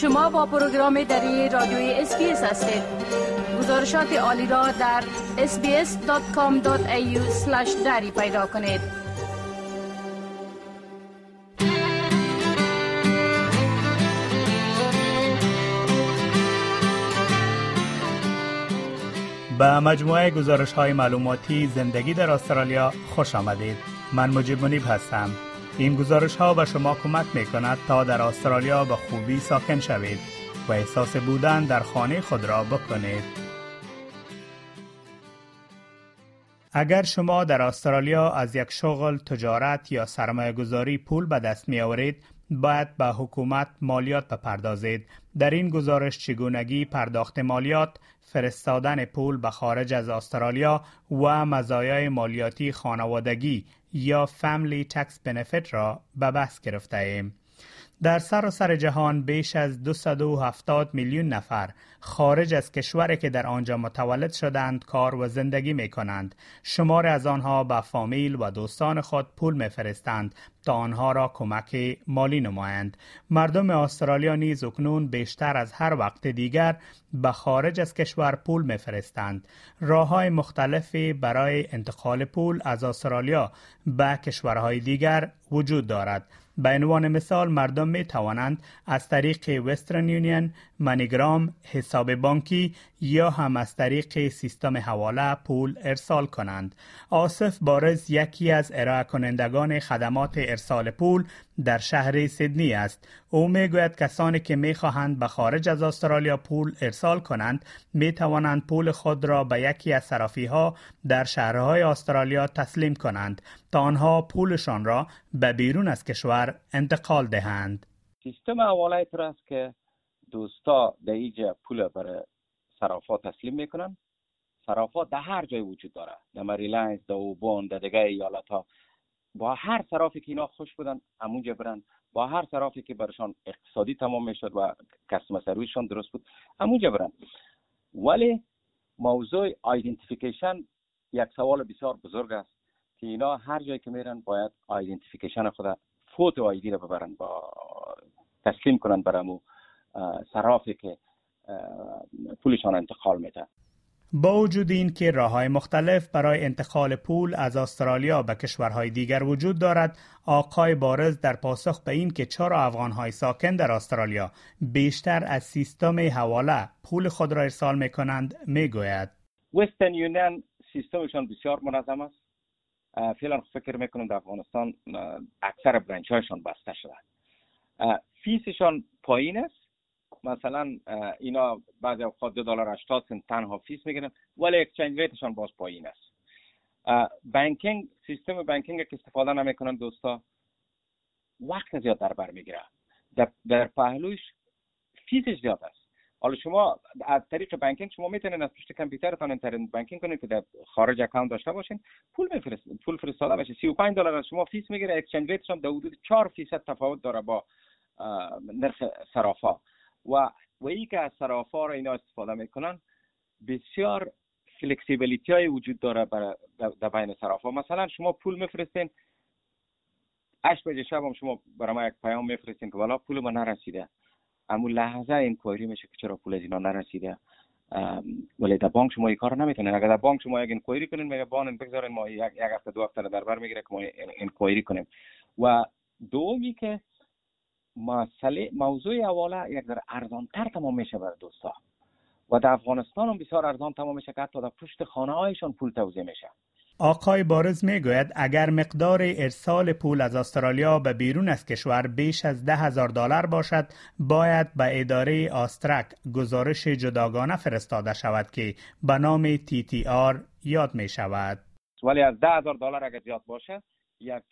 شما با پروگرام دری رادیوی SBS هستید. گزارشات عالی را در sbs.com.au دری پیدا کنید. به مجموعه گزارش های معلوماتی زندگی در استرالیا خوش آمدید. من مجیب منیب هستم. این گزارش ها به شما کمک می کند تا در استرالیا به خوبی ساکن شوید و احساس بودن در خانه خود را بکنید. اگر شما در استرالیا از یک شغل، تجارت یا سرمایه گذاری پول به دست می آورید، باید به حکومت مالیات بپردازید. در این گزارش چگونگی پرداخت مالیات، فرستادن پول به خارج از استرالیا و مزایای مالیاتی خانوادگی یا Family Tax Benefit را به بحث گرفته ایم. در سراسر جهان بیش از 270 میلیون نفر خارج از کشوری که در آنجا متولد شدند کار و زندگی می کنند. شمار از آنها به فامیل و دوستان خود پول می فرستند تا آنها را کمک مالی نمایند. مردم استرالیا نیز اکنون بیشتر از هر وقت دیگر به خارج از کشور پول می فرستند. راه های مختلفی برای انتقال پول از استرالیا به کشورهای دیگر وجود دارد. به عنوان مثال مردم می توانند از طریق وسترن یونین، منیگرام، حساب بانکی یا هم از طریق سیستم حواله پول ارسال کنند. آصف بارز یکی از ارائه کنندگان خدمات ارسال پول در شهر سیدنی است. او می گوید کسانی که می خواهند به خارج از استرالیا پول ارسال کنند می توانند پول خود را به یکی از صرافی ها در شهرهای استرالیا تسلیم کنند تا آنها پولشان را به بیرون از کشور انتقال دهند. سیستم حواله است که دوستا در اینجا پول برای صرافا تسلیم می‌کنن. صرافا در هر جای وجود داره. در مریلند در اوبان در دیگه ایالت ها با هر صرافی که اینا خوش بودن همونجا برن. با هر صرافی که برشان اقتصادی تمام می‌شد و customer service شان درست بود همونجا برن. ولی موضوع identification یک سوال بسیار بزرگ است که اینا هر جایی که میرن باید identification خود photo ID رو ببرن با تسلیم کنن بر امو صرافی که پولشان انتقال میده با وجود این که راه های مختلف برای انتقال پول از استرالیا به کشورهای دیگر وجود دارد آقای بارز در پاسخ به این که چرا افغانهای ساکن در استرالیا بیشتر از سیستم حواله پول خود را ارسال می کنند می گوید Western Union سیستمشان بسیار منظم است. فعلا فکر می‌کنم در افغانستان اکثر branch هایشان بسته شده fees شان پایین است. مثلا اینا بعضی اوقات دو دلار 80 سنت تنها fees می‌گیرن ولی exchange rate شان باز پایین است. banking سیستم banking که استفاده نمی‌کنن دوستا وقت زیاد در بر می‌گیره. در, پهلوش fees ش زیاد است. حالا شما از طریق banking شما می‌تونید از پشت کامپیوترتان internet banking کنید که در خارج account داشته باشین. پول میفرست پول فرستاده بشه. 35 دلار از شما fees می‌گیره exchange rate ش هم در حدود 4 فیصد تفاوت داره با نرخ صرافا. و و ای که از صرافا را اینا استفاده می‌کنن بسیار فلکسیبیلیتی های وجود داره در بین صرافا. مثلا شما پول میفرستین اش بجه شب هم شما برای ما یک پیام میفرستین که والا پول ما نرسیده. اما لحظه این کویری میشه که چرا پول از اینا نرسیده. ولی در بانک شما این کار نمی‌تونین. اگر در بانک شما یک انکوایری کنین میگه بان بگذارین ما یک هفته دو هفته در بر می‌گیره که ما انکوایری کنیم. و دومی که مسئله موضوع حواله یک ذره ارزانتر تمام میشه بر دوستا و در افغانستان هم بسیار ارزان تمام میشه که حتی در پشت خانه هایشان پول توزیع میشه. آقای بارز می‌گوید اگر مقدار ارسال پول از استرالیا به بیرون از کشور بیش از ده هزار دلار باشد باید به اداره آسترک گزارش جداگانه فرستاده شود که به نام تی تی آر یاد می شود ولی از ده هزار دلار اگر زیاد باشه یک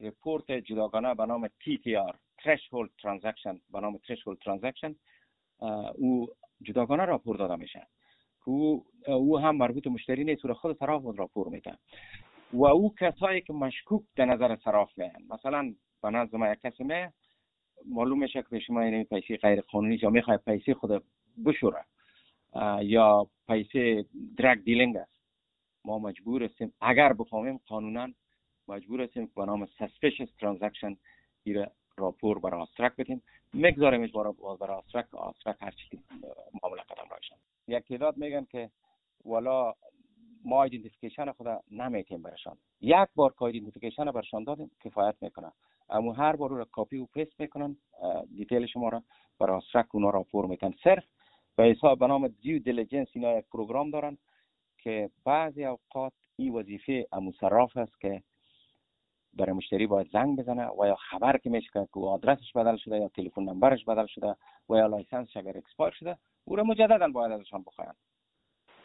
رپورت جداگانه به نام تی تی آر threshold transaction به نام threshold transaction او جداگانه راپور داده میشه. که او, هم مربوط مشتری نیست و خود صراف راپور میده. و او کسایی که مشکوک در نظر صراف میان مثلا به نظر ما یک کسی می معلوم میشه که شما این پیسه غیر قانونی یا می‌خواد پیسه خود بشوره. یا پیسه drug dealing است. ما مجبور هستیم اگر بفهمیم قانونا مجبور هستیم به نام suspicious transaction راپور برای AUSTRAC بدیم. میگذاریمش برای AUSTRAC AUSTRAC هر چی معامله قدم رایشان یک تعداد میگن که والا ما identification خود نمیتیم برشان. یک بار که identification برشان دادیم کفایت می‌کنه اما هر بار رو کاپی و paste می‌کنن detail شما را برای AUSTRAC اونا راپور میتن صرف به حساب به نام due diligence اینا یک پروگرام دارن که بعضی اوقات این وظیفه امو صراف است که برای مشتری باید زنگ بزنه و یا خبر که میشه که آدرسش بدل شده یا تلفن نمبرش بدل شده و یا licence ش اگر expire شده او را مجددا باید ازشان بخواین.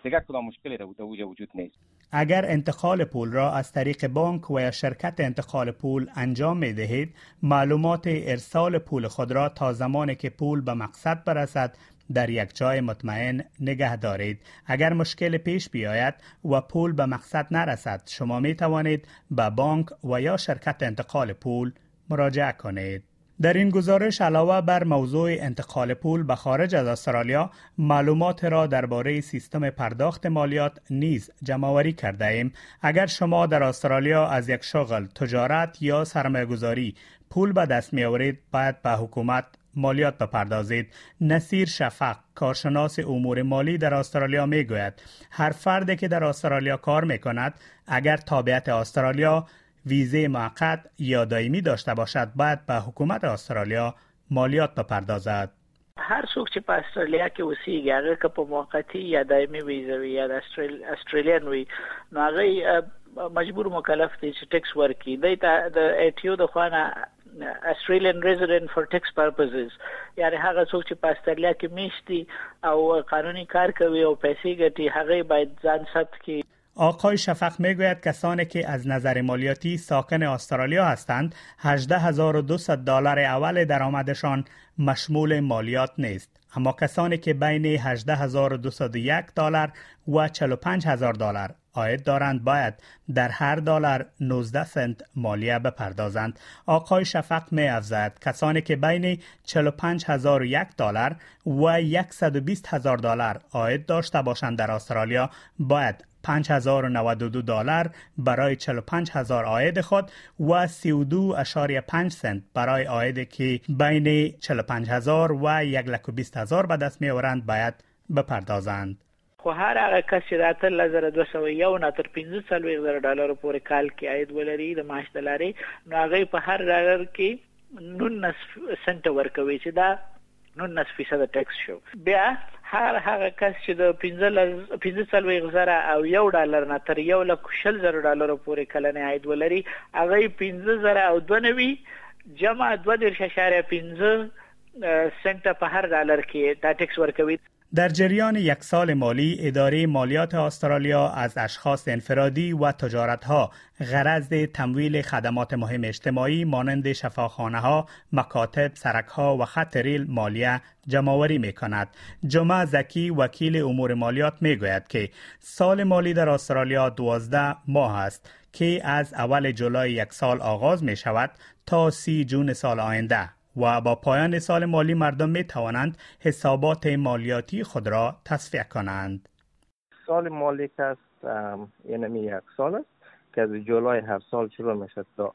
دیگر کدام مشکلی در وجود نیست. اگر انتقال پول را از طریق بانک و یا شرکت انتقال پول انجام می دهید معلومات ارسال پول خود را تا زمانی که پول به مقصد برسد در یک جای مطمئن نگه دارید. اگر مشکل پیش بیاید و پول به مقصد نرسد شما می توانید به بانک و یا شرکت انتقال پول مراجعه کنید. در این گزارش علاوه بر موضوع انتقال پول به خارج از استرالیا معلومات را درباره سیستم پرداخت مالیات نیز جمعآوری کرده ایم. اگر شما در استرالیا از یک شغل تجارت یا سرمایه گذاری پول به دست می آورید باید به حکومت مالیات بپردازید. نصیر شفق کارشناس امور مالی در استرالیا می گوید هر فردی که در استرالیا کار می کند اگر تابعیت استرالیا ویزه موقت یا دائمی داشته باشد باید به حکومت استرالیا مالیات بپردازد. هر څوک چې په استرالیا کې اوسېږي هغه که په موقتی یا دایمي ویزه وي یا د استرالیان وي نو هغه مجبور مکلف دي چې tax ورکړي د ATO د خوانه Australian resident for tax purposes. یعنی هغه څوک چې په استرالیا کې میشتي او قانوني کار کوي او پیسې ګټي هغه باید ځان ثبت کړي آقای شفق می‌گوید کسانی که از نظر مالیاتی ساکن استرالیا هستند 18200 دلار اول درآمدشان مشمول مالیات نیست. اما کسانی که بین 18201 دلار و 45000 دلار عاید دارند باید در هر دلار 19 سنت مالیه بپردازند. آقای شفق می افزاید کسانی که بین 45001 دلار و 120000 دلار عاید داشته باشند در استرالیا باید 5092 دلار برای 45000 آید خود و 32.5 سنت برای آیدی که بین 45000 و 120000 به دست می آورند باید بپردازند. خو هر هغه کس چې د اتلس زره 201 نه تر 15000 ډالر پورې کال کې عاید ولري د معاش د لاري نو هغه په هر ډالر کې 19 سنت ورکوي چې دا 19 فیصد tax شو بیا هر هغه کس چې د 15 زره او یو ډالر نه تر یو لک شل زره ډالر پورې کلنې عاید ولري هغه 15 زره او 92 جمع 2.15 سنت په هر ډالر کې دا tax ورکوي در جریان یک سال مالی اداره مالیات استرالیا از اشخاص انفرادی و تجارت ها غرض تمویل خدمات مهم اجتماعی مانند شفاخانه ها، مکاتب، سرک ها و خط ریل مالیه جمع آوری می کند. جمعه زکی وکیل امور مالیات می گوید که سال مالی در استرالیا 12 ماه است که از اول جولای یک سال آغاز می شود تا سی جون سال آینده. و با پایان سال مالی مردم می توانند حسابات مالیاتی خود را تصفیه کنند. سال مالی که است یعنی یک سال است که از جولای هر سال شروع میشه تا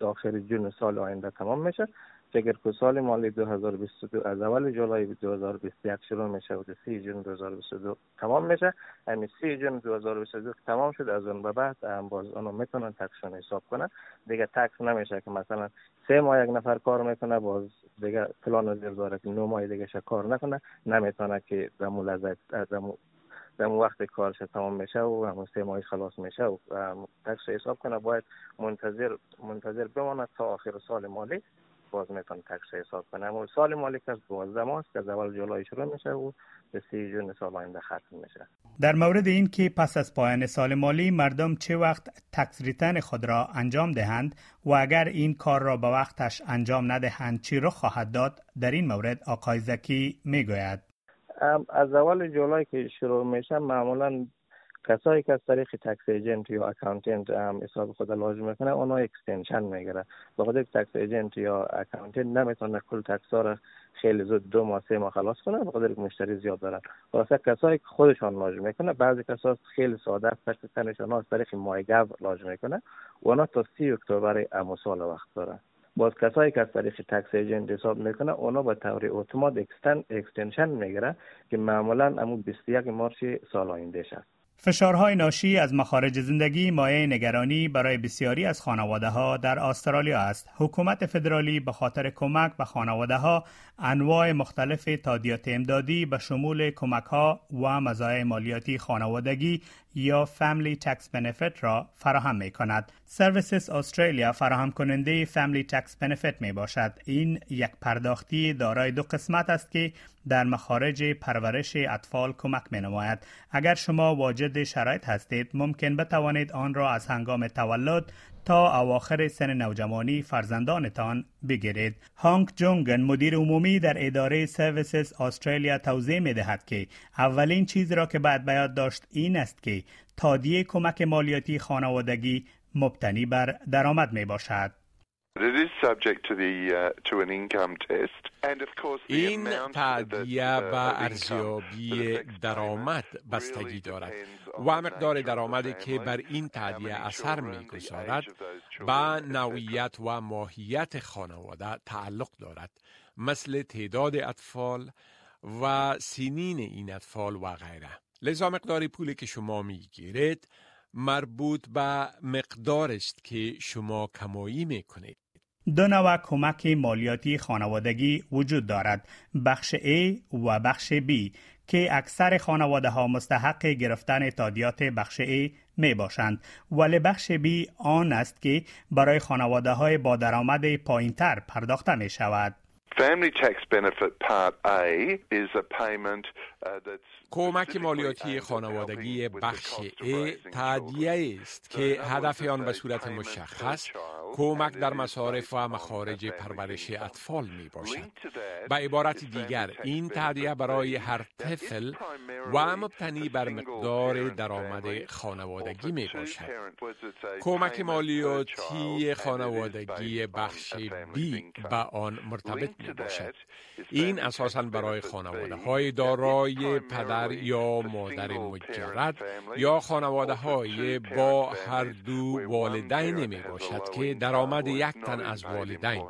آخر جون سال آینده تمام میشه فکر که سال مالی 2022 از اول جولای 2021 شروع میشه و 3 جون 2022 تمام میشه. همین 3 جون 2022 تمام شد از اون به بعد باز اونو می‌تونن تکسشون حساب کنن. دیگه تکس نمیشه که مثلا سه ماه یک نفر کار می‌کنه باز دیگه پلان زیر داره که نو ماه دیگه کار نکنه. نمی‌تونه که دمو لذت دمو در وقت کارش تمام میشه و همون سه ماهی خلاص میشه و تکس حساب کنه. باید منتظر منتظر بماند تا آخر سال مالی. باز می‌تونه تکس حساب کنه اما سال مالی که 12 ماه است که از اول جولای شروع میشه و به سی جون سال آینده ختم میشه. در مورد این که پس از پایان سال مالی مردم چه وقت tax return خود را انجام دهند و اگر این کار را به وقتش انجام ندهند چی رخ خواهد داد؟ در این مورد آقای زکی می‌گوید. از اول جولای که شروع میشه معمولا کسایی که از طریق tax agent یا accountant حساب خود lodge می‌کنه اونا extension می‌گیره بخاطر tax agent یا accountant نمی‌تونه کل tax را خیلی زود دو ماه سه ماه خلاص کنه بخاطر که مشتری زیاد دارن. خلاصه کسایی که خودشان لازم می‌کنه بعضی کسا خیلی ساده است tax از طریق myGov lodge می‌کنه. اونا تا سی اکتبر امو سال وقت دارن. باز کسایی که از طریق tax agent حساب می‌کنه اونا به طور اتومات extension می‌گیره که معمولا امو 21 مارچ سال آینده است. فشارهای ناشی از مخارج زندگی مایه نگرانی برای بسیاری از خانواده ها در استرالیا است. حکومت فدرالی به خاطر کمک به خانواده ها انواع مختلف تادیات امدادی به شمول کمک ها و مزایای مالیاتی خانوادگی یا فامیلی تکس بنفیت را فراهم می کند. سرویسز استرالیا فراهم کننده فامیلی تکس بنفیت می باشد. این یک پرداختی دارای دو قسمت است که در مخارج پرورش اطفال کمک می نماید. اگر شما واجد شرایط هستید ممکن بتوانید آن را از هنگام تولد تا اواخر سن نوجوانی فرزندانتان بگیرید. هانگ جونگن مدیر عمومی در اداره سرویسز استرالیا توضیح می دهد که اولین چیز را که باید بیاد داشت این است که تادیه کمک مالیاتی خانوادگی مبتنی بر درآمد می باشد. این تعدیه به ارزیابی درآمد بستگی دارد و مقدار درآمدی که بر این تعدیه اثر می‌گذارد به نوعیت و ماهیت خانواده تعلق دارد مثل تعداد اطفال و سینین این اطفال و غیره. لذا مقدار پولی که شما می‌گیرید مربوط به مقدار است که شما کمایی می‌کنید. دو نوع کمک مالیاتی خانوادگی وجود دارد بخش A و بخش B که اکثر خانواده ها مستحق گرفتن تادیات بخش A می باشند ولی بخش B آن است که برای خانواده های با درآمد پایین تر پرداخته می شود. Family tax benefit part A is a payment کمک مالیاتی خانوادگی بخش ای تعدیه است که هدف آن به صورت مشخص کمک در مصارف و مخارج پرورش اطفال می باشد. به عبارت دیگر این تعدیه برای هر طفل و مبتنی بر مقدار درآمد خانوادگی می باشد. کمک مالیاتی خانوادگی بخش بی به آن مرتبط باشد. این اساسا برای خانواده های دارای پدر یا مادر مجرد یا خانواده های با هر دو والدین می باشد که درآمد یک تن از والدین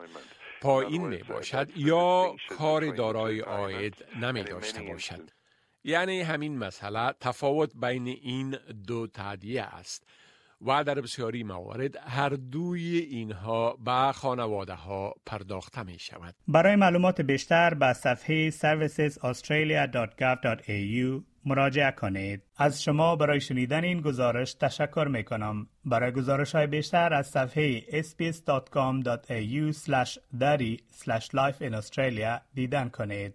پایین می باشد یا کار دارای آید نمی داشته باشد. یعنی همین مسئله تفاوت بین این دو تعدیه است. و در بسیاری موارد هر دوی اینها به خانواده ها پرداخته می شود. برای معلومات بیشتر به صفحه servicesaustralia.gov.au مراجعه کنید. از شما برای شنیدن این گزارش تشکر می کنم. برای گزارش های بیشتر از صفحه sbs.com.au dari life in Australia دیدن کنید.